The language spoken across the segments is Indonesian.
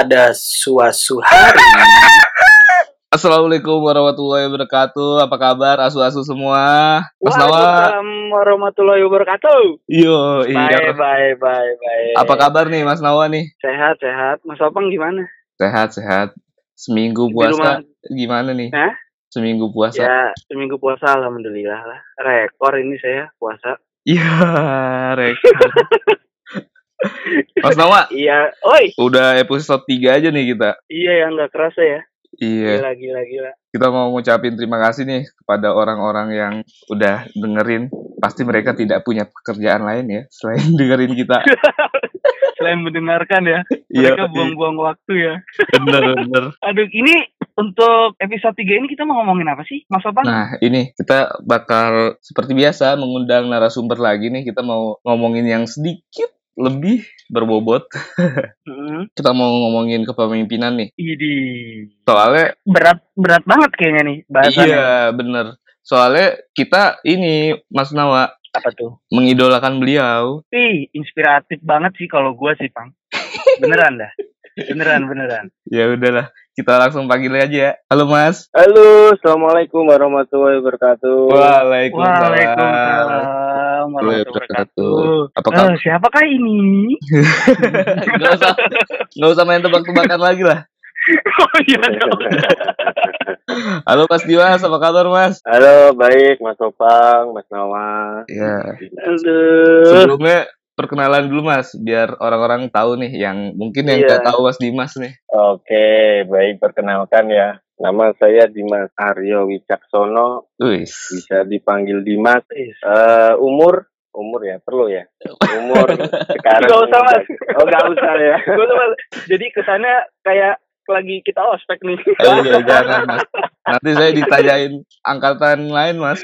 pada suatu hari. Assalamualaikum warahmatullahi wabarakatuh. Apa kabar asu-asu semua? Mas Nawa. Waalaikumsalam warahmatullahi wabarakatuh. Yo, iya. Baik, baik, baik, baik. Apa kabar nih Mas Nawa nih? Sehat, sehat. Mas Opang gimana? Sehat, sehat. Seminggu puasa gimana nih? Hah? Seminggu puasa. Ya, seminggu puasa alhamdulillah lah. Rekor ini saya puasa. Iya, rekor. Mas Nawa, Iya, oi. udah episode 3 aja nih kita. Iya yang nggak kerasa ya. Iya, Gila, gila, gila. kita mau ngucapin terima kasih nih kepada orang-orang yang udah dengerin. Pasti mereka tidak punya pekerjaan lain ya selain dengerin kita. Selain mendengarkan ya, Iya, mereka buang-buang waktu ya. bener bener. Aduh, ini untuk episode 3 ini kita mau ngomongin apa sih, Mas Opang? Nah, ini kita bakal seperti biasa mengundang narasumber lagi nih. Kita mau ngomongin yang sedikit lebih berbobot. Hmm. Kita mau ngomongin kepemimpinan nih. Idi. Soalnya Berat berat banget kayaknya nih bahasannya. iya, bener. Soalnya kita ini Mas Nawa Apa tuh? mengidolakan beliau. Ih, inspiratif banget sih kalau gua sih, Pang. Beneran dah. Beneran, beneran. Ya udahlah, kita langsung panggil aja ya. Halo Mas. Halo, assalamualaikum warahmatullahi wabarakatuh. Waalaikumsalam. Waalaikumsalam warahmatullahi wabarakatuh. Apa Eh, kabar? siapakah ini? Gak usah, gak usah main tebak-tebakan lagi lah. oh iya. Halo Mas Dimas, apa kabar Mas? Halo, baik Mas Opang, Mas Nawa. Ya, Aduh. sebelumnya perkenalan dulu Mas, biar orang-orang tahu nih yang mungkin yang Iya. nggak tahu Mas Dimas nih. Oke, baik perkenalkan ya. Nama saya Dimas Aryo Wicaksono, Wis. bisa dipanggil Dimas. Eh, umur, umur ya perlu ya. Umur sekarang. Nggak usah, Mas. Oh nggak usah ya. Gua tuh, Mas, Jadi kesannya kayak lagi kita ospek nih. Eh, iya, jangan Mas. Nanti saya ditanyain angkatan lain Mas.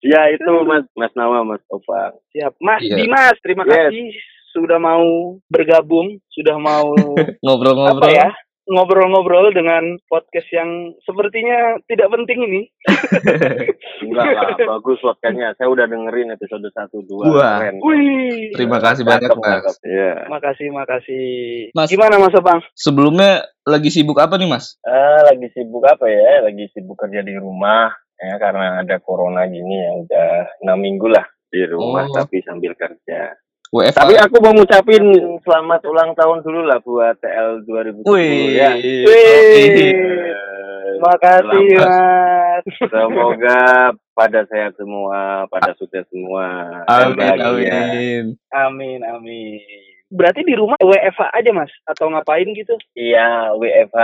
ya itu Mas Mas Nawa, Mas Opang. Siap. Mas Iya. Dimas, terima Yes. kasih sudah mau bergabung, sudah mau Ngobrol-ngobrol. ya? Ngobrol-ngobrol dengan podcast yang sepertinya tidak penting ini. Enggak lah, bagus podcastnya. Saya udah dengerin episode 1 2 Wah. keren. Wih. Terima kasih banyak Mas. Iya. Makasih, makasih. Mas. Gimana Mas Opang? Sebelumnya lagi sibuk apa nih Mas? Ah, lagi sibuk apa ya? Lagi sibuk kerja di rumah ya karena ada corona gini ya udah enam minggu lah di rumah Oh. tapi sambil kerja. WFA. Tapi aku mau ngucapin selamat ulang tahun dulu lah buat TL 2020 Wih. ya. Wih. Eh, Makasih. Mas. Semoga pada sehat semua, pada sukses semua. dan Amin, bahagia. amin. Amin, amin. Berarti di rumah WFA aja Mas atau ngapain gitu? Iya, WFH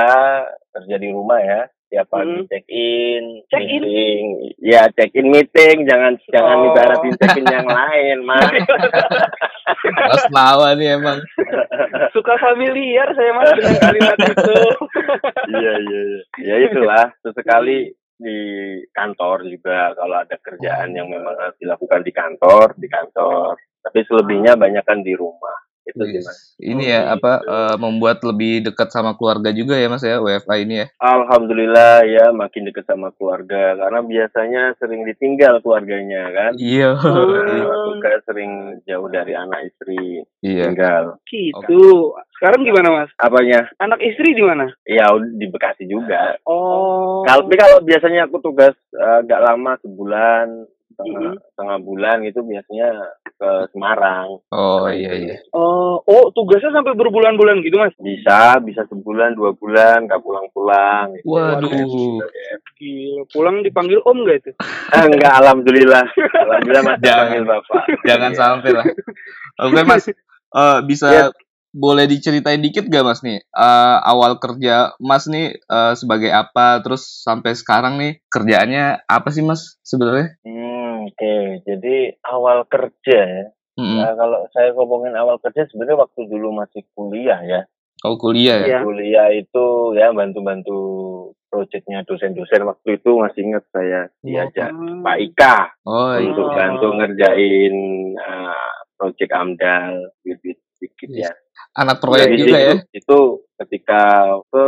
kerja di rumah ya. Tiap pagi Hmm. check in, Check in? meeting. Ya, check in meeting, jangan jangan Oh. ibaratin check in yang lain, Mas. Mas Nawa nih emang. Suka familiar saya Mas dengan kalimat itu. iya, iya, iya. Ya itulah, sesekali di kantor juga kalau ada kerjaan yang memang harus dilakukan di kantor, di kantor. Tapi selebihnya banyak kan di rumah. Itu sih, Mas. Ini ya apa eh, membuat lebih dekat sama keluarga juga ya Mas ya WFA ini ya. Alhamdulillah ya makin dekat sama keluarga karena biasanya sering ditinggal keluarganya kan. Iya. Suka sering jauh dari anak istri Iya. tinggal. Gitu. Sekarang gimana Mas? Apanya? Anak istri di mana? Ya di Bekasi juga. Oh. Kalau tapi kalau biasanya aku tugas eh, nggak lama sebulan setengah, Mhm. setengah bulan gitu biasanya ke Semarang. Oh iya iya. Oh, oh tugasnya sampai berbulan-bulan gitu Mas? Bisa bisa sebulan dua bulan nggak pulang-pulang. Gitu. Waduh. Gila, pulang dipanggil Om gak itu? Eh, enggak alhamdulillah. Alhamdulillah masih Jangan. panggil Bapak. Jangan Iya. sampai lah. Oke Mas, Eh, bisa Iya. boleh diceritain dikit gak Mas nih Eh, awal kerja Mas nih eh, sebagai apa terus sampai sekarang nih kerjaannya apa sih Mas sebenarnya? Hmm, oke. Jadi awal kerja ya. Mm-mm. Nah, kalau saya ngomongin awal kerja sebenarnya waktu dulu masih kuliah ya. Oh kuliah ya? Iya. Kuliah itu ya bantu-bantu proyeknya dosen-dosen waktu itu masih ingat saya diajak Hmm. Pak Ika Oh iya. untuk Oh. bantu ngerjain uh, proyek AMDAL gitu sedikit ya. Anak proyek Dari juga ya? situ- Itu ketika ke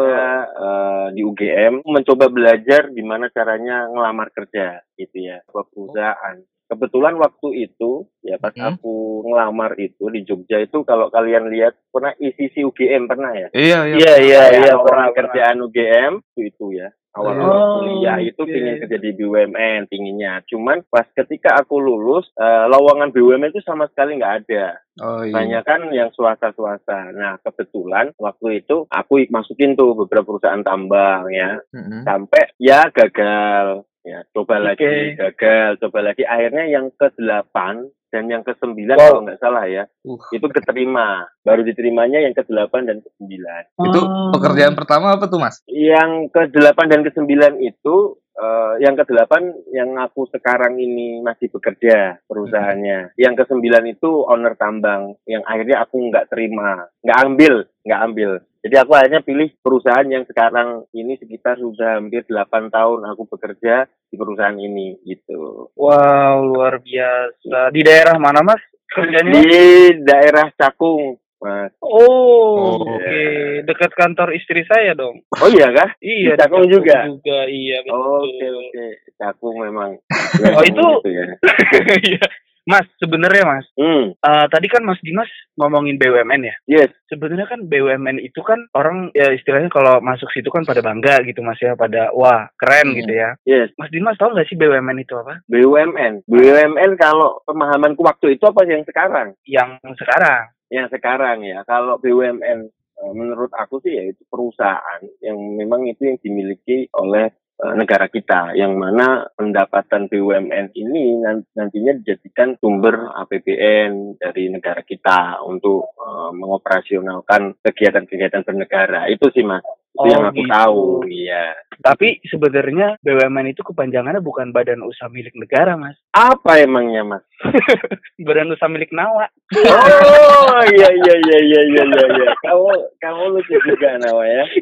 uh, di UGM mencoba belajar gimana caranya ngelamar kerja gitu ya, ke perusahaan. kebetulan waktu itu ya pas Hmm. aku ngelamar itu di Jogja itu kalau kalian lihat pernah ICC UGM pernah ya Iya, iya. Iya iya iya orang pernah pernah. kerjaan UGM itu itu ya awal Oh, awal kuliah itu oke. pingin kerja di BUMN pinginnya cuman pas ketika aku lulus eh, lowongan BUMN itu sama sekali nggak ada Oh iya. banyak kan yang swasta swasta nah kebetulan waktu itu aku masukin tuh beberapa perusahaan tambang ya Mm-mm. sampai ya gagal ya coba Oke. lagi gagal coba lagi akhirnya yang ke delapan dan yang ke sembilan Wow. kalau nggak salah ya Uh. itu keterima baru diterimanya yang ke delapan dan ke sembilan Itu Oh. pekerjaan pertama apa tuh, Mas? yang ke delapan dan ke sembilan itu eh, yang ke delapan yang aku sekarang ini masih bekerja perusahaannya yang ke sembilan itu owner tambang yang akhirnya aku nggak terima nggak ambil nggak ambil jadi aku akhirnya pilih perusahaan yang sekarang ini sekitar sudah hampir 8 tahun aku bekerja di perusahaan ini gitu Wow luar biasa. Di daerah mana mas kerjanya? di daerah Cakung mas Oh, Oh. oke. Dekat kantor istri saya dong. oh iya kah Iya. Di Cakung juga? Juga iya betul. oke oke Cakung memang Oh, itu- Gitu ya. Mas, sebenarnya Mas, hmm eh, tadi kan Mas Dimas ngomongin BUMN ya. yes Sebenarnya kan BUMN itu kan orang ya istilahnya kalau masuk situ kan pada bangga gitu Mas ya, pada wah keren Hmm. gitu ya. yes Mas Dimas tahu nggak sih BUMN itu apa? BUMN. BUMN kalau pemahamanku waktu itu apa yang sekarang? Yang sekarang. Yang sekarang ya. Kalau BUMN eh, menurut aku sih yaitu perusahaan yang memang itu yang dimiliki oleh eh, negara kita yang mana pendapatan BUMN ini nan- nantinya dijadikan sumber APBN dari negara kita untuk eh, mengoperasionalkan kegiatan-kegiatan bernegara. Itu sih mas itu Oh, yang aku gitu. tahu iya Tapi sebenarnya BUMN itu kepanjangannya bukan badan usaha milik negara Mas. apa emangnya mas Badan usaha milik Nawa. Oh iya iya iya iya iya iya iya. Kamu kamu lucu juga Nawa ya.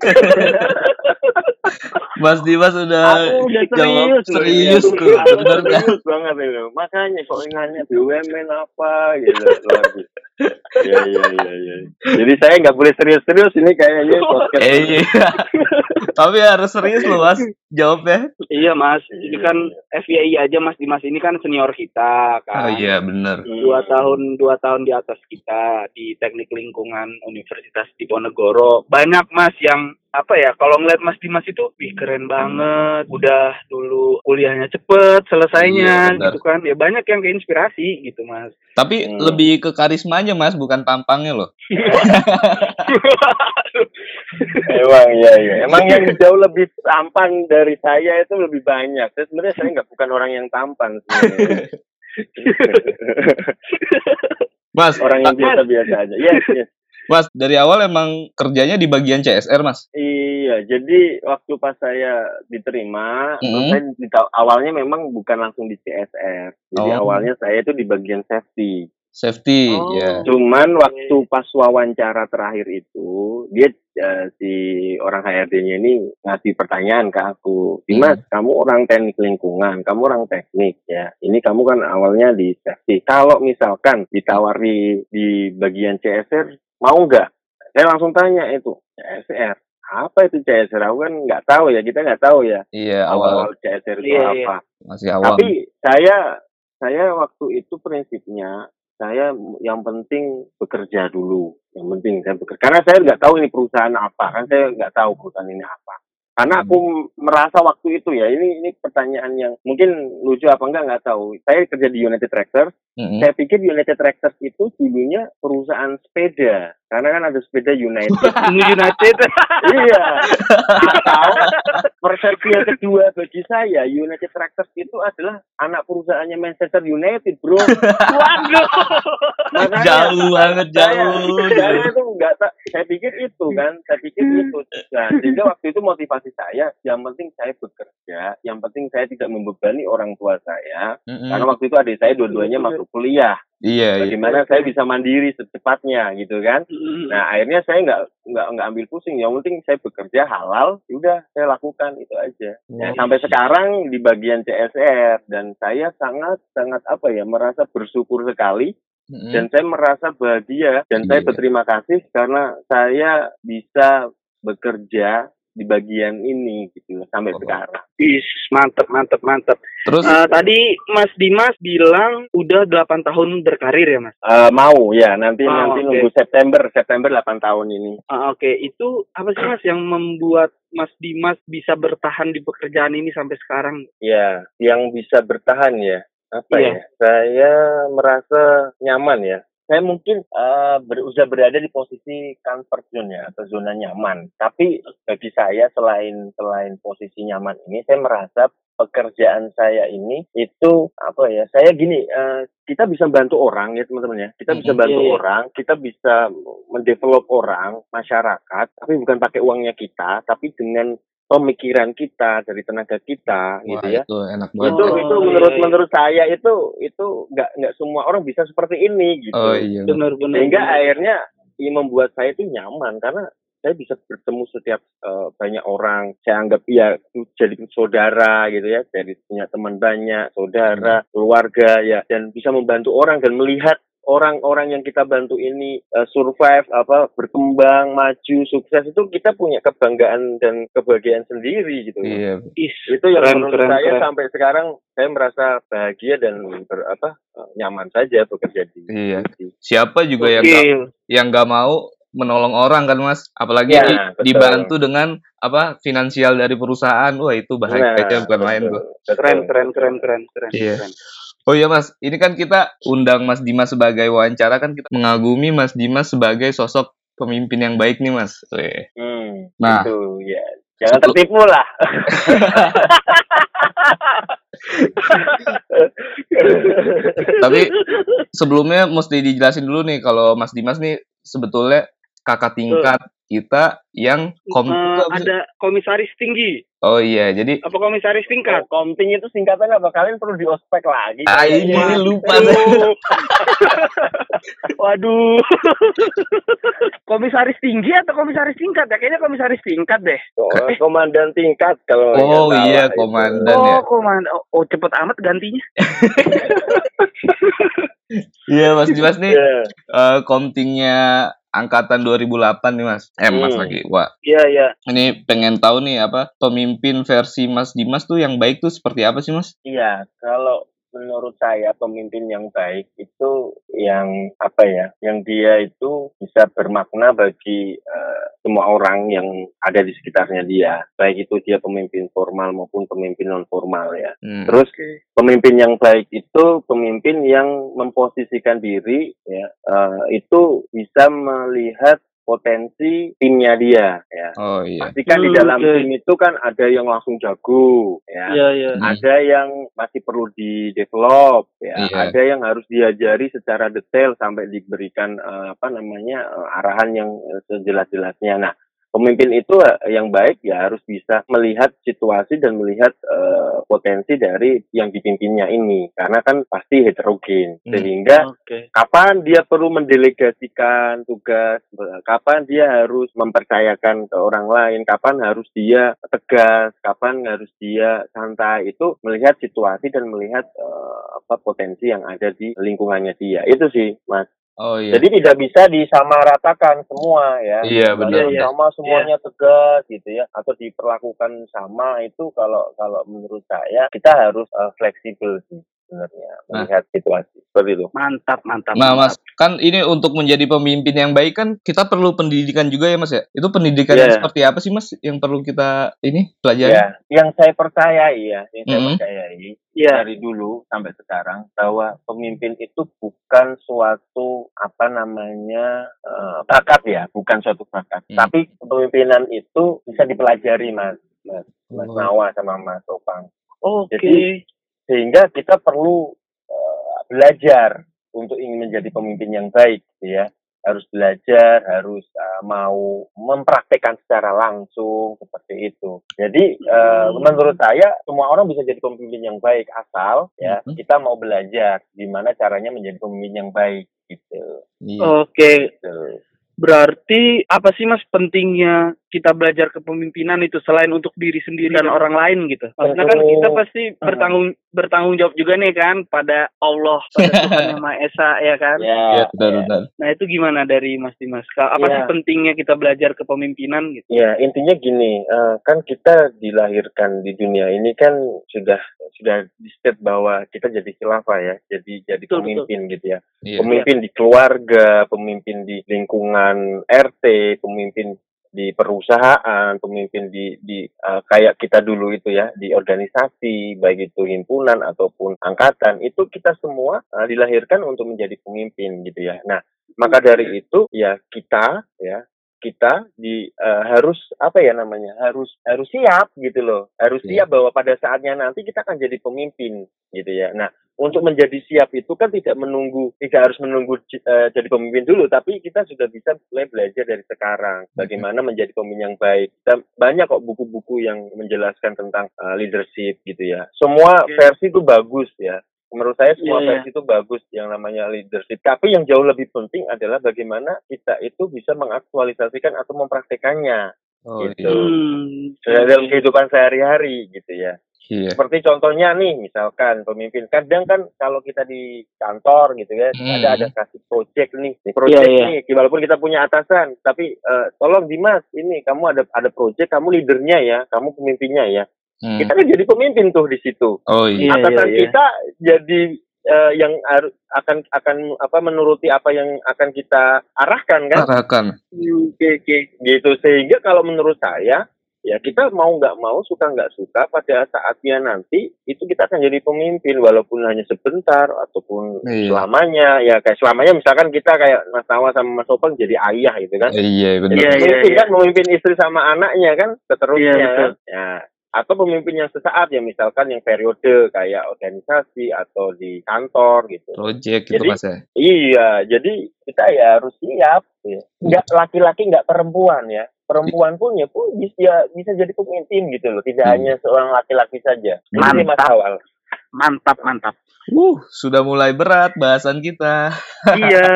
Mas Dimas udah Aku udah jawab serius serius tuh, kan? serius banget itu. Makanya kok nanya BUMN apa gitu. Iya iya iya iya. Jadi saya nggak boleh serius-serius ini kayaknya podcast. Eh, iya. Tapi harus serius loh, Mas. Jawabnya. Iya Mas, ini kan FYI aja Mas Dimas ini kan senior kita kan. Oh iya, bener. Hmm. Dua tahun dua tahun di atas kita di Teknik Lingkungan Universitas Diponegoro. Banyak Mas yang apa ya kalau ngeliat Mas Dimas itu wih keren banget udah dulu kuliahnya cepet selesainya Iya, benar. gitu kan ya banyak yang keinspirasi gitu Mas Tapi Hmm. lebih ke karismanya, Mas, bukan tampangnya loh. Emang iya iya. Emang yang jauh lebih tampan dari saya itu lebih banyak. Saya sebenarnya saya nggak bukan orang yang tampan. Mas, orang yang biasa-biasa aja. Yes, yes. Mas, dari awal emang kerjanya di bagian CSR, Mas. Iya, jadi waktu pas saya diterima, Mhm. terus saya dita- awalnya memang bukan langsung di CSR. Jadi Oh. awalnya saya itu di bagian safety. Safety, Oh. ya. Cuman waktu pas wawancara terakhir itu, dia eh, si orang HRD-nya ini ngasih pertanyaan ke aku, Dimas, kamu orang teknik lingkungan, kamu orang teknik ya. Ini kamu kan awalnya di safety. Kalau misalkan ditawari di bagian CSR, mau nggak? Saya langsung tanya itu, CSR. Apa itu CSR? Aku kan nggak tahu ya, kita nggak tahu ya Iya, awal awal CSR itu Iya, iya. apa. masih awal. Tapi saya saya waktu itu prinsipnya saya yang penting bekerja dulu. Yang penting saya bekerja. Karena saya nggak tahu ini perusahaan apa. Kan saya nggak tahu perusahaan ini apa. Karena aku m- merasa waktu itu ya ini ini pertanyaan yang mungkin lucu apa enggak nggak tahu. Saya kerja di United Tractors. Mm-mm. Saya pikir United Tractors itu dulunya perusahaan sepeda. Karena kan ada sepeda United. United iya. Atau persepsi yang kedua bagi saya, United Tractors itu adalah anak perusahaannya Manchester United, bro. waduh Makanya Jauh banget, jauh. saya itu enggak tak, saya pikir itu kan, saya pikir itu. Nah, sehingga waktu itu motivasi saya, yang penting saya bekerja, yang penting saya tidak membebani orang tua saya, Mm-mm. karena waktu itu adik saya dua-duanya masuk kuliah. Iya, iya. Bagaimana saya bisa mandiri secepatnya, gitu kan? Nah akhirnya saya nggak nggak nggak ambil pusing. Yang penting saya bekerja halal, udah saya lakukan itu aja. Ya, Wow. sampai sekarang di bagian CSR dan saya sangat sangat apa ya merasa bersyukur sekali dan saya merasa bahagia dan saya Iya. berterima kasih karena saya bisa bekerja di bagian ini gitu sampai Oh. sekarang. Is, mantep, mantep, mantep. Terus Eh, tadi Mas Dimas bilang udah 8 tahun berkarir ya Mas? Eh, mau ya nanti Oh, nanti oke. nunggu September September 8 tahun ini. Ah, Oke, itu apa sih Mas yang membuat Mas Dimas bisa bertahan di pekerjaan ini sampai sekarang? Ya, yang bisa bertahan ya. Apa Iya. ya? Saya merasa nyaman ya. Saya mungkin eh, ber, sudah berada di posisi comfort zone ya atau zona nyaman. Tapi bagi saya selain selain posisi nyaman ini, saya merasa pekerjaan saya ini itu apa ya? Saya gini, eh, kita bisa bantu orang ya teman-teman ya. Kita bisa bantu iya, iya. orang, kita bisa mendevelop orang, masyarakat, tapi bukan pakai uangnya kita, tapi dengan pemikiran kita dari tenaga kita gitu Wah, ya itu enak banget. itu Oh, itu iya, menurut iya. menurut saya itu itu nggak nggak semua orang bisa seperti ini gitu Oh iya. Benar-benar. sehingga akhirnya ini membuat saya itu nyaman karena saya bisa bertemu setiap eh, banyak orang saya anggap ya jadi saudara gitu ya jadi punya teman banyak saudara keluarga ya dan bisa membantu orang dan melihat orang-orang yang kita bantu ini eh, survive apa berkembang maju sukses itu kita punya kebanggaan dan kebahagiaan sendiri gitu loh Iya. Is, itu yang keren, menurut keren, saya keren. sampai sekarang saya merasa bahagia dan ber, apa eh, nyaman saja bekerja di Iya. di- Siapa juga yang nggak Gokil. yang nggak mau menolong orang kan mas apalagi Ya, di- dibantu dengan apa finansial dari perusahaan wah itu bahagianya Nah, bukan betul, tuh betul. Keren, keren, keren, keren, keren. Iya. keren. Oh iya mas ini kan kita undang mas Dimas sebagai wawancara kan kita mengagumi mas Dimas sebagai sosok pemimpin yang baik nih mas Weh. Hmm, Nah. itu ya jangan Satu- tertipu lah tapi sebelumnya mesti dijelasin dulu nih kalau mas Dimas nih sebetulnya kakak tingkat kita yang kom Eh, ada komisaris tinggi. oh iya jadi Apa komisaris tingkat? komting itu singkatan apa kalian perlu di ospek lagi ah ini kayaknya. lupa Aduh. Waduh. komisaris tinggi atau komisaris tingkat? Ya kayaknya komisaris tingkat deh. Oh, komandan tingkat kalau oh iya itu. komandan ya Oh, koman. Oh, oh, cepet amat gantinya. iya mas Dimas nih Iya. eh komtingnya angkatan 2008 nih mas eh mas Hmm. lagi wah Iya, iya. ini pengen tahu nih apa pemimpin versi mas Dimas tuh yang baik tuh seperti apa sih mas Iya, kalau menurut saya pemimpin yang baik itu yang apa ya, yang dia itu bisa bermakna bagi eh, semua orang yang ada di sekitarnya dia, baik itu dia pemimpin formal maupun pemimpin non formal ya. Hmm. Terus pemimpin yang baik itu pemimpin yang memposisikan diri ya eh, itu bisa melihat potensi timnya dia ya. oh iya Pastikan di Hmm, dalam oke. tim itu kan ada yang langsung jago ya Iya, iya. Hmm. ada yang masih perlu di develop ya Iya. ada yang harus diajari secara detail sampai diberikan eh, apa namanya eh, arahan yang eh, sejelas-jelasnya nah pemimpin itu eh, yang baik ya harus bisa melihat situasi dan melihat eh, potensi dari yang dipimpinnya ini karena kan pasti heterogen Hmm. sehingga Oke. kapan dia perlu mendelegasikan tugas, kapan dia harus mempercayakan ke orang lain, kapan harus dia tegas, kapan harus dia santai itu melihat situasi dan melihat eh, apa potensi yang ada di lingkungannya dia. Itu sih, Mas. Oh iya Jadi tidak bisa disamaratakan semua ya. Iya, benar. Kalau sama semuanya tegas gitu ya atau diperlakukan sama itu kalau kalau menurut saya kita harus eh, fleksibel sih sebenarnya Nah. melihat situasi seperti itu. Mantap, mantap. Nah, mantap. Mas, kan ini untuk menjadi pemimpin yang baik kan kita perlu pendidikan juga ya, Mas ya. Itu pendidikan yang Iya. seperti apa sih, Mas, yang perlu kita ini pelajari? Ya, yang saya percayai ya, yang saya Mm-mm. percayai Iya. dari dulu sampai sekarang bahwa pemimpin itu bukan suatu apa namanya eh, bakat ya, bukan suatu bakat. Hmm. Tapi kepemimpinan itu bisa dipelajari mas, mas, mas Oh. Nawa sama mas Topang. Oke. Jadi- Sehingga kita perlu eh, belajar untuk ingin menjadi pemimpin yang baik, gitu ya. Harus belajar, harus eh, mau mempraktekkan secara langsung seperti itu. Jadi eh, Hmm. menurut saya semua orang bisa jadi pemimpin yang baik asal ya Mhm. kita mau belajar gimana caranya menjadi pemimpin yang baik gitu. Iya. Oke. gitu. Berarti apa sih Mas pentingnya kita belajar kepemimpinan itu selain untuk diri sendiri dan orang lain gitu? Maksudnya kan Tentu- kita pasti bertanggung bertanggung jawab juga nih kan pada Allah, pada Tuhan Yang Maha Esa ya kan? Ya, Iya, benar benar. Nah itu gimana dari Mas Dimas? Apa Ya. sih pentingnya kita belajar kepemimpinan gitu? Ya, intinya gini, eh, kan kita dilahirkan di dunia ini kan sudah sudah di state bahwa kita jadi khilafah ya, jadi jadi Betul, pemimpin gitu ya. Iya. Pemimpin di keluarga, pemimpin di lingkungan RT, pemimpin di perusahaan, pemimpin di di eh, kayak kita dulu itu ya, di organisasi, baik itu himpunan ataupun angkatan, itu kita semua eh, dilahirkan untuk menjadi pemimpin gitu ya. Nah, maka dari itu ya kita ya kita di eh, harus apa ya namanya harus harus siap gitu loh harus Iya. siap bahwa pada saatnya nanti kita akan jadi pemimpin gitu ya nah untuk menjadi siap itu kan tidak menunggu tidak harus menunggu eh, jadi pemimpin dulu tapi kita sudah bisa mulai belajar dari sekarang bagaimana menjadi pemimpin yang baik kita banyak kok buku-buku yang menjelaskan tentang eh, leadership gitu ya semua versi itu bagus ya menurut saya semua Iya, iya. versi itu bagus yang namanya leadership. Tapi yang jauh lebih penting adalah bagaimana kita itu bisa mengaktualisasikan atau mempraktekannya Oh gitu. iya. Hmm. dalam kehidupan sehari-hari gitu ya. Iya. Seperti contohnya nih, misalkan pemimpin kadang kan kalau kita di kantor gitu ya, Hmm. ada ada kasih project nih, nih project Iya, nih, walaupun kita punya atasan, tapi eh, tolong Dimas, ini kamu ada ada project, kamu leadernya ya, kamu pemimpinnya ya. Hmm. Kita kan jadi pemimpin tuh di situ Oh iya. Iya, atasan iya, iya. kita jadi eh, yang akan akan apa menuruti apa yang akan kita arahkan kan Arahkan. Oke, oke. gitu sehingga kalau menurut saya ya kita mau nggak mau suka nggak suka pada saatnya nanti itu kita akan jadi pemimpin walaupun hanya sebentar ataupun Iya. selamanya ya kayak selamanya misalkan kita kayak Mas Tawa sama Mas Opang jadi ayah gitu kan Iya benar. Iya, iya. memimpin kan memimpin istri sama anaknya kan seterusnya Iya, kan. ya atau pemimpin yang sesaat ya misalkan yang periode kayak organisasi atau di kantor gitu Project gitu Jadi- mas ya. iya jadi kita ya harus siap ya. nggak laki-laki nggak perempuan ya perempuan pun ya pun bisa bisa jadi pemimpin gitu loh tidak Hmm. hanya seorang laki-laki saja mas Mantap. awal Mantap, mantap. Uh, sudah mulai berat bahasan kita. iya,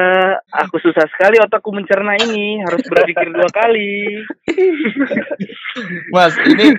aku susah sekali otakku mencerna ini. Harus berpikir dua kali. Mas, ini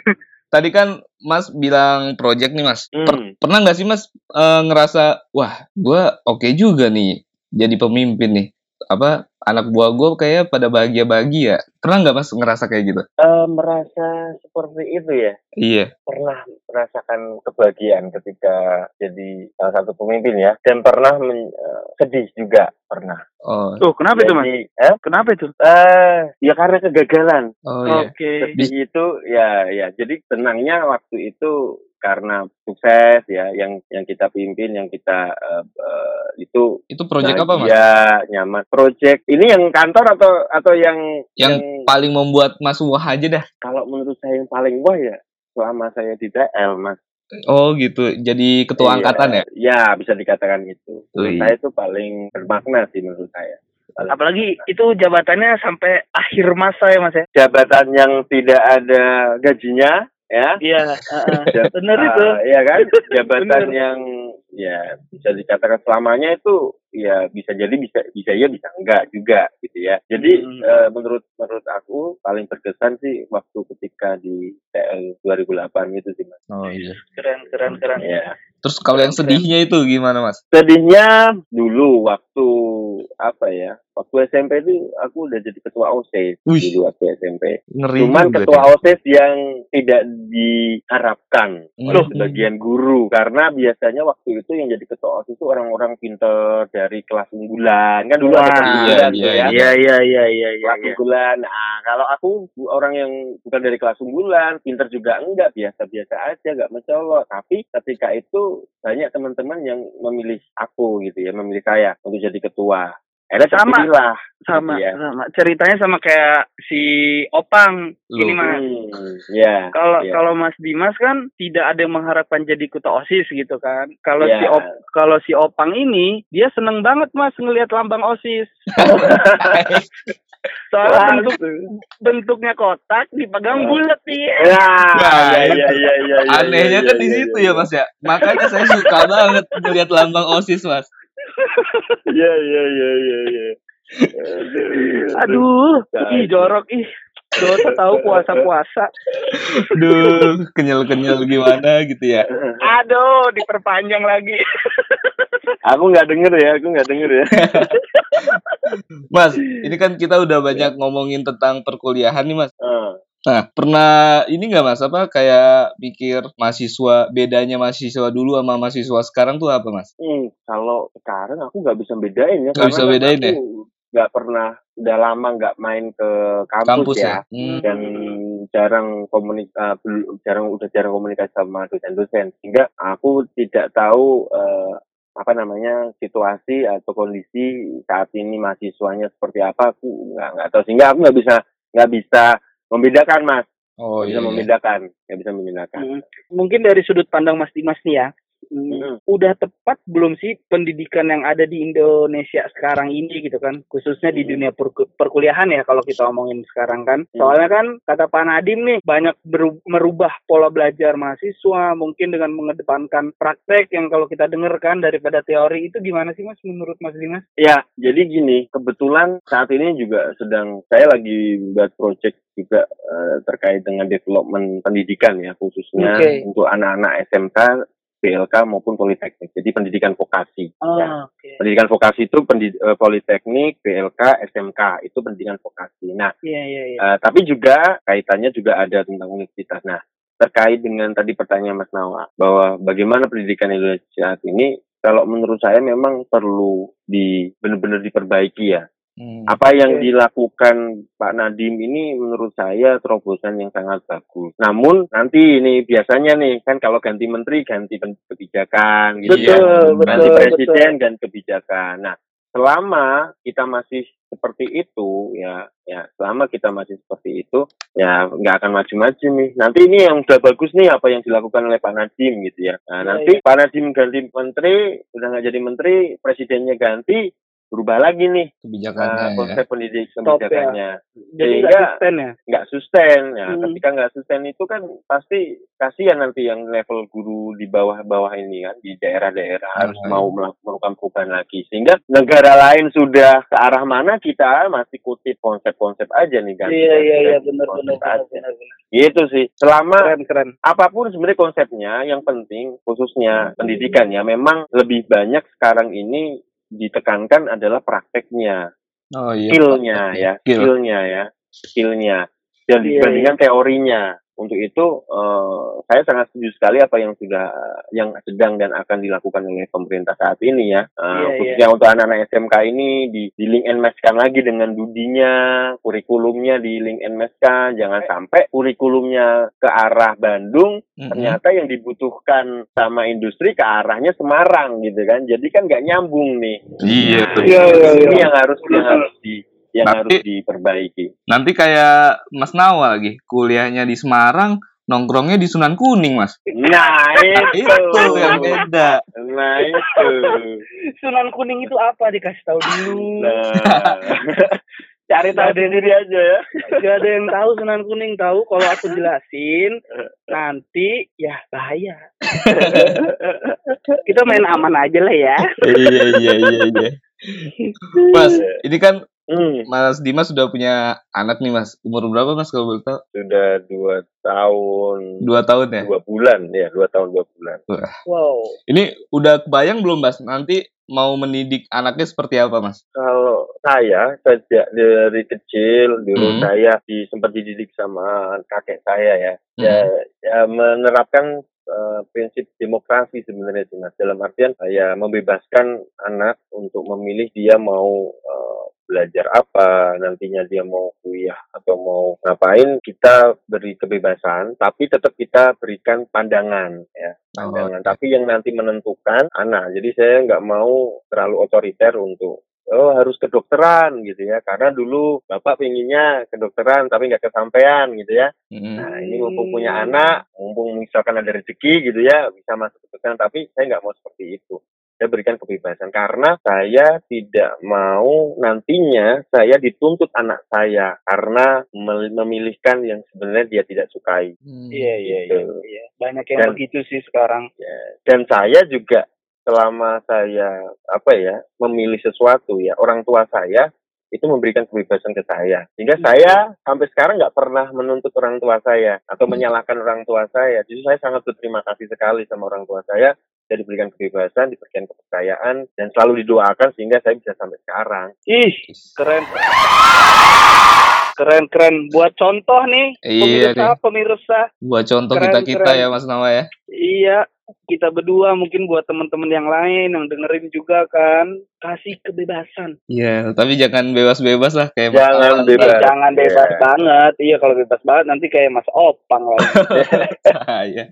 tadi kan Mas bilang project nih Mas. Per- Hmm. pernah nggak sih Mas eh, ngerasa, wah, gua oke juga nih jadi pemimpin nih. Apa anak buah gue kayak pada bahagia-bahagia. Pernah nggak Mas ngerasa kayak gitu? Eh, merasa seperti itu ya Iya. pernah merasakan kebahagiaan ketika jadi salah satu pemimpin ya dan pernah men- eh, sedih juga pernah Oh, Tuh, kenapa itu, Mas? Jadi, eh, Kenapa itu? eh, ya karena kegagalan oh iya. Oke. sedih itu ya ya jadi tenangnya waktu itu karena sukses ya yang yang kita pimpin yang kita eh, eh, itu Itu project apa Mas? ya nyaman project ini yang kantor atau atau yang Yang paling membuat Mas wah aja dah. kalau menurut saya yang paling wah ya selama saya di DL mas Oh gitu. Jadi ketua Iya, angkatan ya? ya bisa dikatakan itu menurut Wih. saya itu paling bermakna sih menurut saya Apalagi itu jabatannya sampai akhir masa ya, Mas ya? jabatan yang tidak ada gajinya ya Iya, heeh. Ja- bener Ah, itu. Iya kan? Jabatan Bener. yang ya bisa dikatakan selamanya itu ya bisa jadi bisa bisa ya bisa enggak juga gitu ya. Jadi Hmm. eh, menurut menurut aku paling berkesan sih waktu ketika di TL 2008 gitu sih Mas. Oh iya. Keren, keren, keren. Ya. Terus kalau yang sedihnya itu gimana Mas? Sedihnya dulu waktu apa ya? Waktu SMP itu aku udah jadi ketua OSIS Wih. dulu waktu SMP. Ngeri Cuman juga ketua nih. OSIS yang tidak diharapkan oleh Hmm. sebagian guru karena biasanya waktu itu yang jadi ketua OSIS itu orang-orang pinter dari kelas unggulan. Kan dulu ada Wah, kelas unggulan iya, tuh ya. iya, Iya, iya, iya, iya, iya. kelas unggulan. Nah kalau aku orang yang bukan dari kelas unggulan pinter juga enggak biasa-biasa aja enggak mencolok. Tapi ketika itu banyak teman-teman yang memilih aku gitu ya memilih saya untuk jadi ketua Akhirnya Sama. terpilihlah Sama, Iya. sama. Ceritanya sama kayak si Opang. Ini Loh. Mas. Hmm, ya Kalau iya. kalau Mas Dimas kan tidak ada yang mengharapkan jadi ketua OSIS gitu kan. Kalau Iya. si Op kalau si Opang ini dia seneng banget Mas ngelihat lambang OSIS. Soalnya Wah, bentuk bentuknya kotak dipegang bulat nih. Ya, Nah, ya, ya, ya, ya, ya, Anehnya ya, kan ya, di ya, situ ya. ya Mas ya. Makanya saya suka banget melihat lambang OSIS Mas. Iya, iya, iya, iya, iya. Aduh, ih jorok ih. Dosa tahu puasa-puasa. Duh, kenyal-kenyal gimana gitu ya. Aduh, diperpanjang lagi. Aku nggak denger ya, aku nggak denger ya. Mas, ini kan kita udah banyak ngomongin tentang perkuliahan nih, Mas. Eh, Nah, pernah ini nggak Mas apa kayak pikir mahasiswa bedanya mahasiswa dulu sama mahasiswa sekarang tuh apa, Mas? hmm, kalau sekarang aku nggak bisa bedain ya. Nggak bisa kan bedain ya? Nggak pernah, udah lama nggak main ke kampus, Kampus ya. ya. Hmm. dan jarang komunikasi jarang udah jarang komunikasi sama dosen-dosen sehingga aku tidak tahu eh, apa namanya situasi atau kondisi saat ini mahasiswanya seperti apa aku nggak nggak tahu sehingga aku nggak bisa nggak bisa membedakan mas Oh bisa iya. membedakan nggak bisa membedakan. Mungkin dari sudut pandang Mas Dimas nih ya. Hmm. Udah tepat belum sih pendidikan yang ada di Indonesia sekarang ini gitu kan? Khususnya di dunia perku- perkuliahan ya kalau kita omongin sekarang kan. Soalnya kan kata Pak Nadim nih banyak merubah pola belajar mahasiswa mungkin dengan mengedepankan praktek yang kalau kita dengar kan daripada teori itu gimana sih Mas menurut Mas Dimas? Ya, jadi gini, kebetulan saat ini juga sedang saya lagi buat project juga eh, terkait dengan development pendidikan ya, khususnya Oke. untuk anak-anak SMK, PLK maupun politeknik. Jadi pendidikan vokasi. ya. oke. Pendidikan vokasi itu pendi- eh, politeknik, PLK, SMK itu pendidikan vokasi. Nah, Iya iya iya. eh, tapi juga kaitannya juga ada tentang universitas. Nah, terkait dengan tadi pertanyaan Mas Nawa bahwa bagaimana pendidikan Indonesia saat ini, kalau menurut saya memang perlu di benar-benar diperbaiki ya. Hmm. Apa yang dilakukan Pak Nadim ini menurut saya terobosan yang sangat bagus. Namun nanti ini biasanya nih kan kalau ganti menteri ganti kebijakan gitu ya. Betul, Ganti betul, presiden dan kebijakan. Nah, selama kita masih seperti itu ya ya selama kita masih seperti itu ya nggak akan maju-maju nih nanti ini yang udah bagus nih apa yang dilakukan oleh Pak Nadim gitu ya nah Iya, nanti Pak Nadim ganti menteri udah nggak jadi menteri presidennya ganti berubah lagi nih Kebijakannya uh, ya. konsep pendidik Stop ya. kebijakannya Jadi sehingga- nggak sustain ya? nggak sustain ya Hmm. ketika nggak sustain itu kan pasti kasihan nanti yang level guru di bawah-bawah ini kan di daerah-daerah harus Hmm. mau melak- melakukan perubahan lagi sehingga negara lain sudah ke arah mana kita masih kutip konsep-konsep aja nih kan Iya iya iya benar benar benar aja. benar benar. gitu sih selama Keren keren. apa pun sebenarnya konsepnya yang penting khususnya pendidikan ya memang lebih banyak sekarang ini ditekankan adalah prakteknya. Oh iya. skillnya ya Skill. skillnya ya skillnya. Dan Iya, dibandingkan teorinya untuk itu eh, saya sangat setuju sekali apa yang sudah yang sedang dan akan dilakukan oleh pemerintah saat ini ya Eh, Iya, khususnya untuk anak-anak SMK ini di, di link and match-kan lagi dengan dudinya kurikulumnya di link and match-kan jangan sampai kurikulumnya ke arah Bandung Mm-mm. ternyata yang dibutuhkan sama industri ke arahnya Semarang gitu kan jadi kan nggak nyambung nih Iya. Iya, iya, iya. ini yang harus yang harus di yang Tapi- harus diperbaiki Nanti kayak Mas Nawa lagi, kuliahnya di Semarang, nongkrongnya di Sunan Kuning, Mas. nah itu Itu yang beda. nah itu Sunan kuning itu apa dikasih tahu dulu. nah Cari tahu tahu sendiri aja ya Gak ada yang tahu Sunan Kuning tahu kalau aku jelasin nanti ya bahaya. Kita main aman aja lah ya. iya, iya, iya, iya. Mas, ini kan Hmm, Mas Dimas sudah punya anak nih, Mas. Umur berapa, Mas, kalau boleh tahu? sudah dua tahun Dua tahun ya? dua bulan ya dua tahun dua bulan Wow. Ini udah kebayang belum, Mas? Nanti mau mendidik anaknya seperti apa, Mas? kalau saya sejak dari kecil dulu Hmm. saya di, sempat dididik sama kakek saya ya Hmm. ya, ya menerapkan eh, prinsip demokrasi sebenarnya sih mas. Dalam artian saya membebaskan anak untuk memilih dia mau eh, belajar apa nantinya dia mau kuliah atau mau ngapain kita beri kebebasan tapi tetap kita berikan pandangan ya. Pandangan. oke. tapi yang nanti menentukan anak. Jadi saya nggak mau terlalu otoriter untuk oh harus kedokteran gitu ya karena dulu bapak pengennya kedokteran tapi nggak kesampaian gitu ya Mm-mm. Nah, ini mumpung punya anak, mumpung misalkan ada rezeki gitu ya, bisa masuk ke sana. Tapi saya nggak mau seperti itu. Saya berikan kebebasan karena saya tidak mau nantinya saya dituntut anak saya karena memilihkan yang sebenarnya dia tidak sukai. Hmm. Iya iya iya. Gitu. iya. Banyak yang Dan- begitu sih sekarang. Ya. Dan saya juga selama saya apa ya memilih sesuatu ya orang tua saya itu memberikan kebebasan ke saya. Sehingga saya sampai sekarang nggak pernah menuntut orang tua saya atau menyalahkan orang tua saya. Jadi saya sangat berterima kasih sekali sama orang tua saya. Saya diberikan kebebasan, diberikan kepercayaan, dan selalu didoakan sehingga saya bisa sampai sekarang. Ih, keren. Keren keren buat contoh nih Iya pemirsa pemirsa Buat contoh Keren, kita-kita keren. ya Mas Nawa ya. iya kita berdua mungkin buat teman-teman yang lain yang dengerin juga kan. Kasih kebebasan. Iya, tapi jangan bebas-bebas lah kayak Mas Jangan. Eh, bebas. jangan bebas Iya. banget. Iya kalau bebas banget nanti kayak Mas Opang lah Iya.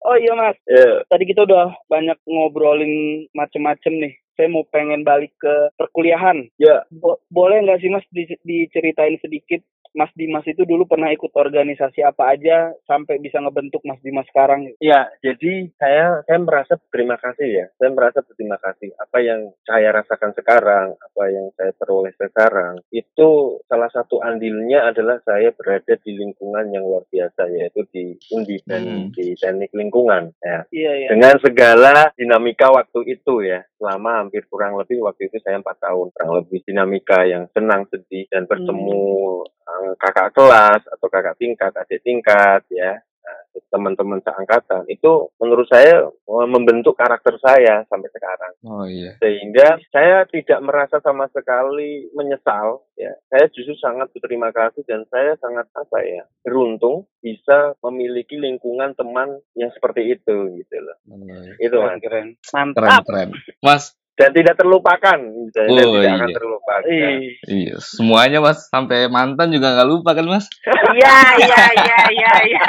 oh iya Mas. Ya, tadi kita udah banyak ngobrolin macem-macem nih. Saya mau pengen balik ke perkuliahan. Ya, Bo- boleh nggak sih Mas di- diceritain sedikit Mas Dimas itu dulu pernah ikut organisasi apa aja sampai bisa ngebentuk Mas Dimas sekarang? Ya, jadi saya saya merasa berterima kasih ya. Saya merasa berterima kasih apa yang saya rasakan sekarang, apa yang saya peroleh sekarang. Itu salah satu andilnya adalah saya berada di lingkungan yang luar biasa yaitu di Undi dan Hmm. di teknik lingkungan ya. Iya iya. Dengan segala dinamika waktu itu ya, selama hampir kurang lebih waktu itu saya empat tahun, kurang lebih dinamika yang senang, sedih dan bertemu eh, kakak kelas atau kakak tingkat, adik tingkat ya, nah, teman-teman seangkatan itu menurut saya eh, membentuk karakter saya sampai sekarang Oh iya. sehingga saya tidak merasa sama sekali menyesal ya saya justru sangat berterima kasih dan saya sangat apa ya beruntung bisa memiliki lingkungan teman yang seperti itu gitu loh Oh, iya. itu Keren, mas keren. Keren Mantap. keren. Mas, dan tidak terlupakan dan Oh, tidak akan iya. terlupakan Ih. iya semuanya Mas sampai mantan juga nggak lupa kan Mas? Iya iya iya iya iya.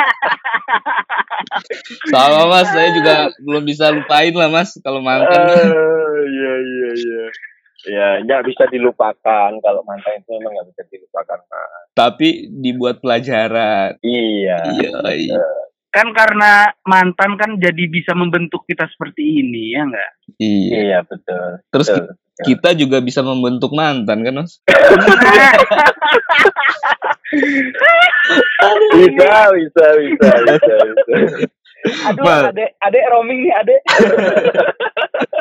Sama Mas, saya juga belum bisa lupain lah Mas kalau mantan. Eh, iya iya iya ya nggak bisa dilupakan kalau mantan itu memang nggak bisa dilupakan mas Tapi dibuat pelajaran. iya Iya, iya. Kan karena mantan kan jadi bisa membentuk kita seperti ini ya enggak? Iya. iya betul Terus betul. ki- kita juga bisa membentuk mantan kan Mas? bisa bisa bisa bisa bisa Aduh, Mas. adek adek roaming nih adek.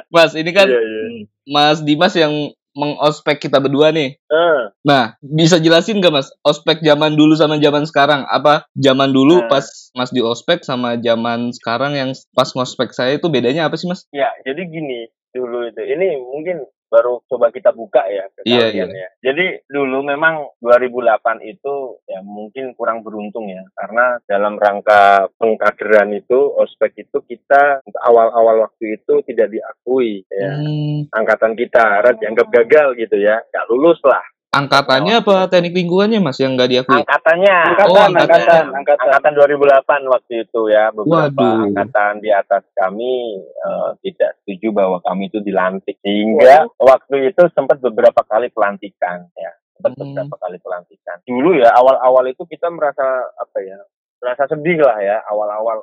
Mas, ini kan iya iya Mas Dimas yang mengospek kita berdua nih. Eh, Nah, bisa jelasin gak Mas, ospek zaman dulu sama zaman sekarang? Apa zaman dulu Nah. pas Mas di ospek sama zaman sekarang yang pas ngospek saya itu bedanya apa sih Mas? ya jadi gini dulu itu ini mungkin baru coba kita buka ya ke Iya, kalian ya. Jadi dulu memang 2008 itu ya mungkin kurang beruntung ya karena dalam rangka pengkaderan itu ospek itu kita awal-awal waktu itu tidak diakui ya. Hmm, Angkatan kita dianggap gagal gitu ya, nggak lulus lah. Angkatannya apa teknik lingkungannya Mas yang nggak diakui? Angkatannya, Angkatan, Oh, angkatan. angkatan, angkatan. angkatan 2008 waktu itu ya beberapa Waduh. angkatan di atas kami eh, tidak setuju bahwa kami itu dilantik sehingga waktu itu sempat beberapa kali pelantikan ya sempat Hmm. beberapa kali pelantikan dulu ya awal-awal itu kita merasa apa ya merasa sedih lah ya awal-awal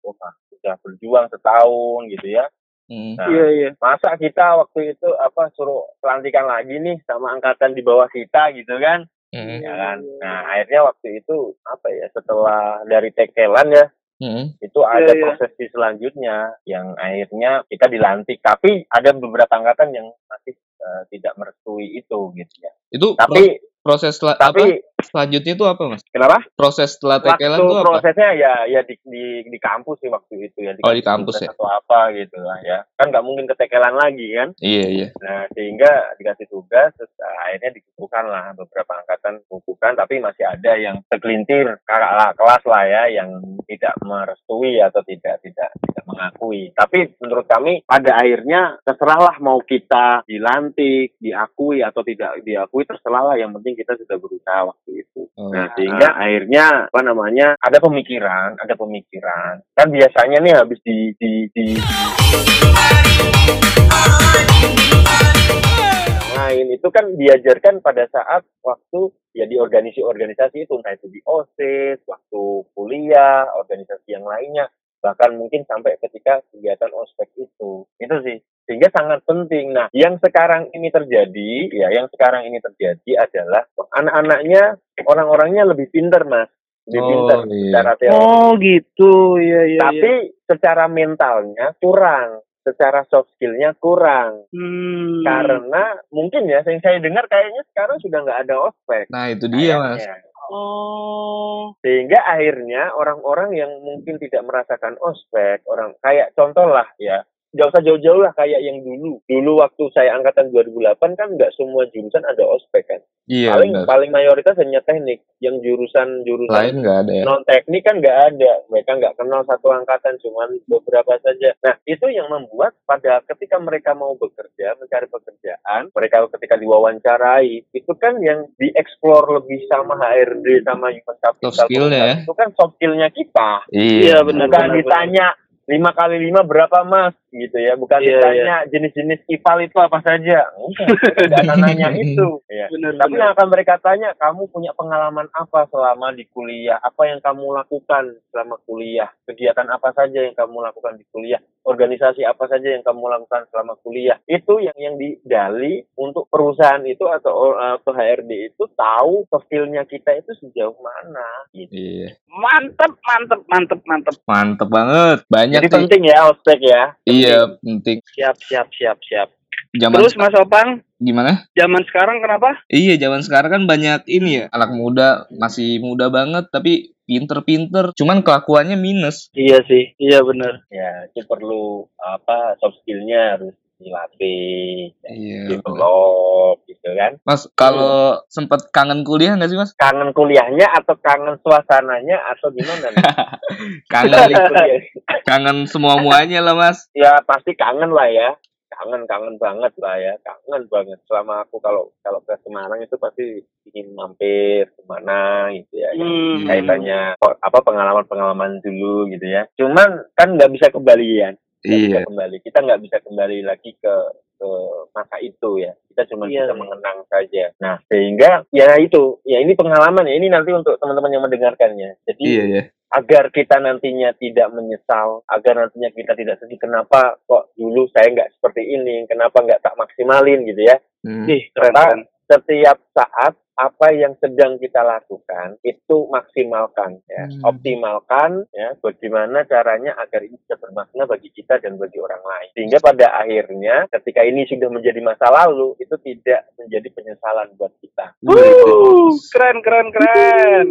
oh, ah, sudah berjuang setahun gitu ya Hmm. Nah, Iya iya. masa kita waktu itu apa suruh pelantikan lagi nih sama angkatan di bawah kita gitu kan Hmm. ya kan nah akhirnya waktu itu apa ya setelah dari tekelan ya Hmm. itu ada Iya, iya. proses di selanjutnya yang akhirnya kita dilantik tapi ada beberapa angkatan yang masih eh, tidak merestui itu gitu ya Itu tapi pro- proses sel- apa tapi selanjutnya itu apa Mas? kenapa Proses setelah tekelan itu apa? prosesnya ya ya di, di di kampus sih waktu itu ya Oh, di kampus ya. atau apa gitu lah ya kan nggak mungkin ketekelan lagi kan Iya, iya. Nah, sehingga dikasih tugas, terus akhirnya dikukuhkan lah beberapa angkatan kukuhkan, tapi masih ada yang segelintir kakak lah, kelas lah ya, yang tidak merestui atau tidak tidak tidak mengakui. Tapi menurut kami pada akhirnya terserahlah mau kita dilantik, diakui atau tidak diakui, terserahlah. Yang penting kita sudah berusaha waktu itu. Oh. Nah, sehingga akhirnya apa namanya ada pemikiran, ada pemikiran. Kan biasanya nih habis di di di lain itu kan diajarkan pada saat waktu ya di organisasi-organisasi itu entah itu di OSIS, waktu kuliah, organisasi yang lainnya, bahkan mungkin sampai ketika kegiatan ospek itu. Itu sih. Sehingga sangat penting. Nah, yang sekarang ini terjadi, ya yang sekarang ini terjadi adalah anak-anaknya, orang-orangnya lebih pinter, Mas. Lebih Oh, pinter iya. secara teori. Oh gitu, iya iya. Tapi secara mentalnya kurang. secara soft skillnya kurang. Hmm. Karena mungkin ya, yang saya dengar kayaknya sekarang sudah nggak ada ospek. Nah, itu dia, Mas. kayaknya. Oh. Sehingga akhirnya orang-orang yang mungkin tidak merasakan ospek, orang kayak contoh lah ya, nggak usah jauh-jauh lah kayak yang dulu. Dulu waktu saya angkatan 2008 kan nggak semua jurusan ada ospek kan. Iya, paling benar. paling mayoritas hanya teknik. Yang jurusan jurusan Lain nggak ada ya. non teknik kan nggak ada. Mereka nggak kenal satu angkatan, cuman beberapa saja. Nah itu yang membuat pada ketika mereka mau bekerja, mencari pekerjaan, mereka ketika diwawancarai itu kan yang dieksplor lebih sama HRD sama human capital. Soft skill-nya ya. Itu kan soft skillnya kita. Iya, benar, Bukan benar, ditanya lima kali lima berapa mas gitu ya. Bukan Iya, ditanya jenis-jenis IPAL itu apa saja. Tidak akan nanya itu. Ya. Benar, tapi benar. yang akan mereka tanya kamu punya pengalaman apa selama di kuliah? Apa yang kamu lakukan selama kuliah? Kegiatan apa saja yang kamu lakukan di kuliah? Organisasi apa saja yang kamu lakukan selama kuliah? Itu yang yang digali untuk perusahaan itu atau atau HRD itu tahu skillnya kita itu sejauh mana. Gitu. Iya. Mantep, mantep, mantep, mantep. Mantep banget. Banyak jadi penting ya ospek ya. Iya, penting. Siap, siap, siap, siap. Zaman Terus Mas Opang, gimana? zaman sekarang kenapa? Iya, zaman sekarang kan banyak ini ya, anak muda masih muda banget tapi pinter-pinter, cuman kelakuannya minus. Iya sih, iya benar. ya itu perlu apa soft skillnya harus dilatih Iya. develop gitu kan Mas, kalau sempet kangen kuliah nggak sih mas? kangen kuliahnya atau kangen suasananya atau gimana? Kangen, Kuliah. kangen semua muanya lah mas. ya pasti kangen lah ya kangen kangen banget lah ya kangen banget selama aku kalau kalau ke Semarang itu pasti ingin mampir ke mana gitu ya Hmm. kaitannya apa pengalaman pengalaman dulu gitu ya cuman kan nggak bisa kembalian bisa Iya. kembali. Kita nggak bisa kembali lagi ke ke masa itu ya. Kita cuma Iya, bisa mengenang saja. Nah sehingga ya itu. Ya ini pengalaman ya. Ini nanti untuk teman-teman yang mendengarkannya. Jadi Iya, iya. agar kita nantinya tidak menyesal agar nantinya kita tidak sedih kenapa kok dulu saya nggak seperti ini? Kenapa nggak tak maksimalin gitu ya? Hmm. Ih, keren, keren. setiap saat apa yang sedang kita lakukan itu maksimalkan ya Hmm. optimalkan ya bagaimana caranya agar ini bisa bermakna bagi kita dan bagi orang lain sehingga pada akhirnya ketika ini sudah menjadi masa lalu itu tidak menjadi penyesalan buat kita Wuh, keren, keren, keren.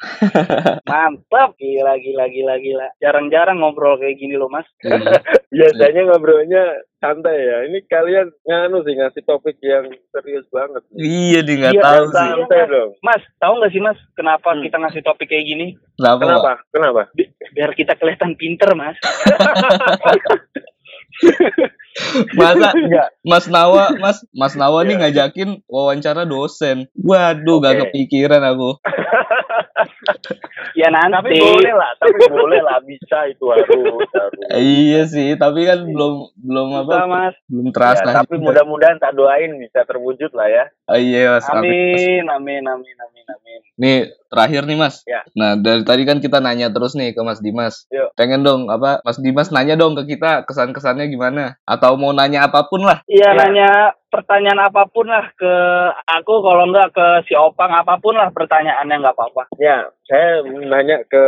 Mantap, gila, gila, gila, gila. Jarang-jarang ngobrol kayak gini loh, Mas. Iya. biasanya ngobrolnya santai ya ini kalian nganu sih ngasih topik yang serius banget nih. Iya, dia nggak Iya, tahu sih. santai dong Mas, tahu nggak sih, Mas, kenapa Hmm. kita ngasih topik kayak gini? Kenapa? Kenapa kenapa Bi- Biar kita kelihatan pinter, Mas. Masa enggak Mas Nawa, Mas Mas Nawa nih ngajakin wawancara dosen. Waduh, gak Oke. kepikiran aku. Ya nanti. tapi boleh lah tapi boleh lah bisa itu harus harus Iya sih, tapi kan belum belum Bisa, apa Mas. belum Ya, terasa. tapi mudah-mudahan tak doain bisa terwujud lah ya Oh, iya, Mas. Amin. Amin, amin, amin, amin, amin. Nih, terakhir nih, Mas. Ya. Nah, dari tadi kan kita nanya terus nih ke Mas Dimas. Yuk. Pengen dong apa Mas Dimas nanya dong ke kita kesan-kesannya gimana atau mau nanya apa pun lah. Iya, Ya. nanya pertanyaan apa pun lah ke aku, kalau enggak ke si Opang apa pun lah pertanyaannya nggak apa-apa. ya saya nanya ke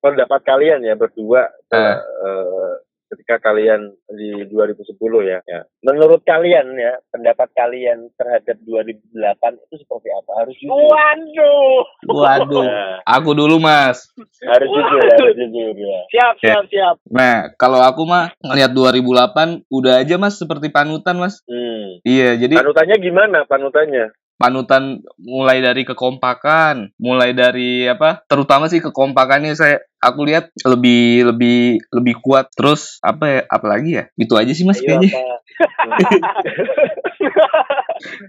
pendapat kalian ya berdua Eh. eh, ketika kalian di 2010 ya. ya menurut kalian ya pendapat kalian terhadap 2008 itu seperti apa harus jujur Waduh. Waduh. Nah, Aku dulu, Mas. harus jujur harus jujur ya Siap, Ya. siap, siap. Nah, kalau aku mah ngelihat 2008 udah aja Mas seperti panutan, Mas. hmm. Iya, jadi panutannya gimana panutannya panutan mulai dari kekompakan, mulai dari apa? Terutama sih kekompakannya saya aku lihat lebih lebih lebih kuat. Terus apa ya? Apalagi ya? Itu aja sih Mas Ayo, kayaknya.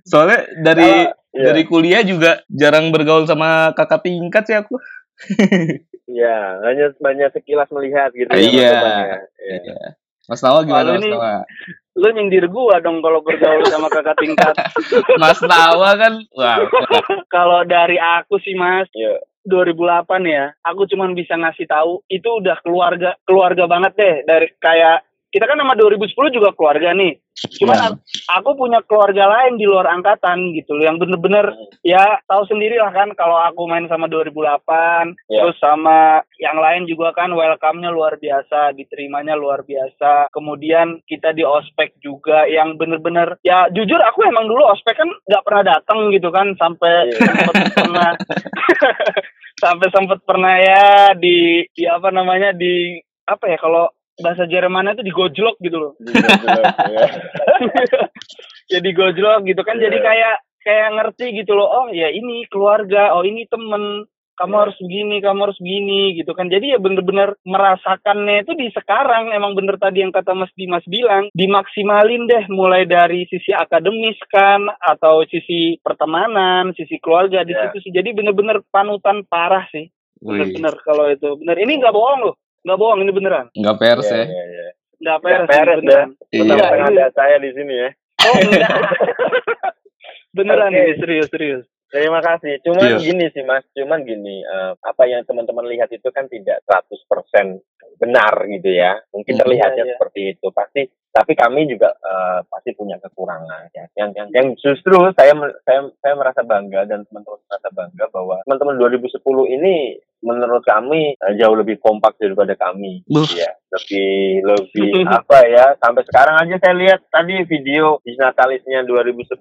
Soalnya dari Kalau- Iya. dari kuliah juga jarang bergaul sama kakak tingkat sih aku. Ya, hanya hanya sekilas melihat gitu Iya. Ya. Iya. Mas Nawa gimana Mas Nawa? Lu nyindir gua dong kalau bergaul sama kakak tingkat. Mas Nawa kan wah, kalau dari aku sih, Mas, Iya. 2008 ya, aku cuman bisa ngasih tahu itu udah keluarga keluarga banget deh dari kayak kita kan sama 2010 juga keluarga nih. Cuman Ya. aku, punya keluarga lain di luar angkatan gitu loh yang bener-bener ya tahu sendiri lah kan kalau aku main sama 2008 Ya. terus sama yang lain juga kan welcome-nya luar biasa, diterimanya luar biasa. Kemudian kita di ospek juga yang bener-bener ya jujur aku emang dulu ospek kan nggak pernah datang gitu kan sampai sempet pernah sampai sempet pernah ya di di apa namanya di apa ya kalau bahasa Jermannya itu digojlok gitu loh. Ya. ya digojlok gitu kan jadi Iya. kayak kayak ngerti gitu loh. Oh ya ini keluarga, oh ini temen. Kamu Iya. harus begini, kamu harus begini gitu kan. Jadi ya bener-bener merasakannya itu di sekarang emang bener tadi yang kata Mas Dimas bilang dimaksimalin deh mulai dari sisi akademis kan atau sisi pertemanan, sisi keluarga di Iya. situ sih. Jadi bener-bener panutan parah sih. Bener-bener kalau itu bener. Ini nggak bohong loh, nggak bohong ini beneran. nggak pers Iya, ya. iya, iya. Nggak Nggak peres, peres ini beneran. Iya. Mentang-mentang ada saya di sini ya. Oh enggak. beneran ini serius serius. Terima kasih. Cuman Iya. gini sih Mas, cuman gini, eh, apa yang teman-teman lihat itu kan tidak 100% benar gitu ya. Mungkin Hmm, terlihatnya iya, iya. seperti itu. Pasti tapi kami juga eh, pasti punya kekurangan ya. Yang yang yang justru saya saya saya merasa bangga dan teman-teman merasa bangga bahwa teman-teman 2010 ini menurut kami eh, jauh lebih kompak daripada kami. Buh. Ya, lebih lebih apa ya? Sampai sekarang aja saya lihat tadi video di Natalisnya 2010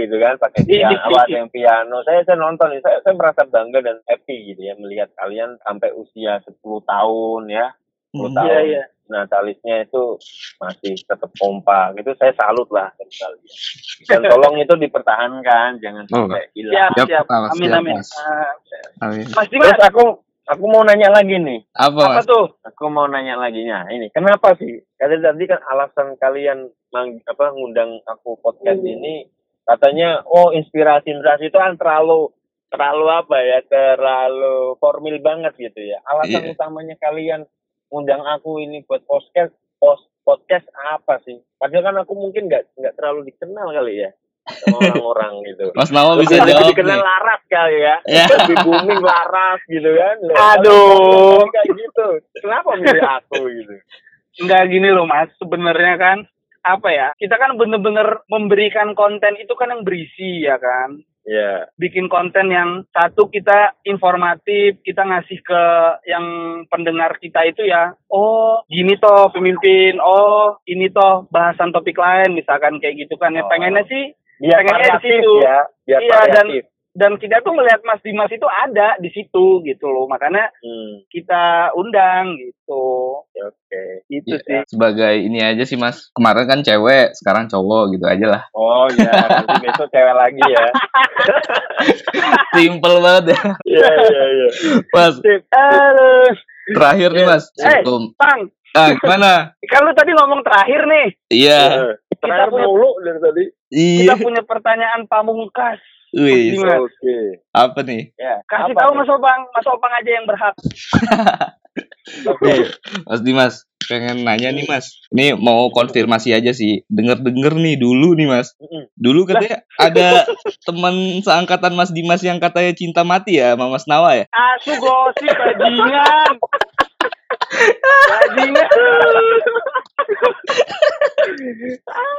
gitu kan pakai Iya, piano, apa ada yang piano. Saya saya nonton saya saya merasa bangga dan happy gitu ya melihat kalian sampai usia 10 tahun ya. 10 Hmm. tahun. Iya iya. Natalisnya itu masih tetap kompak. Itu saya salut lah kalian. Dan tolong itu dipertahankan, jangan Oh. sampai hilang. Siap Siap, siap. Mas, Amin siap, amin. Mas. Ah, Amin. Mas Dimas Terus aku aku mau nanya lagi nih. Apa apa tuh? Aku mau nanya lagi nya. Ini kenapa sih? Karena tadi kan alasan kalian mang, apa ngundang aku podcast Hmm. ini katanya oh inspirasi inspirasi itu kan terlalu terlalu apa ya terlalu formil banget gitu ya. Alasan Iya. utamanya kalian ngundang aku ini buat podcast post podcast apa sih? Padahal kan aku mungkin nggak nggak terlalu dikenal kali ya orang-orang gitu. Mas Nawa bisa jawab dikenal nih. laras kali ya. Ya. Lebih booming laras gitu kan. Loh, Aduh. Kayak gitu. Kenapa milih aku gitu? Enggak gini loh Mas, sebenarnya kan apa ya? Kita kan bener-bener memberikan konten itu kan yang berisi ya kan. Ya. Bikin konten yang satu kita informatif, kita ngasih ke yang pendengar kita itu ya, oh gini toh pemimpin, oh ini toh bahasan topik lain misalkan kayak gitu kan. Ya Oh. pengennya sih Biar Pengennya di situ. ya. Biar Iya, dan- variatif. dan kita tuh melihat Mas Dimas itu ada di situ gitu loh. Makanya Hmm. kita undang gitu. ya, Oke. Itu Iya, sih. Sebagai ini aja sih mas. Kemarin kan cewek, sekarang cowok gitu aja lah. Oh ya, nanti besok cewek lagi ya. Simple banget ya. Iya iya iya. Mas, terakhir nih mas. Eh. Sebelum. Bang. Ah, gimana? Kan lu tadi ngomong terakhir nih. Iya. Terakhir punya- mulu dari tadi. Kita Iya. punya pertanyaan pamungkas. Wih? Oke. apa nih? Ya. Kasih apa tahu nih? Mas Opang, Mas Opang aja yang berhak. Oke. Mas Dimas, pengen nanya nih mas. Ini mau konfirmasi aja sih. Denger-denger nih dulu nih mas. Dulu katanya ada teman seangkatan Mas Dimas yang katanya cinta mati ya sama Mas Nawa ya? Asu gosip bajingan. Bajingan.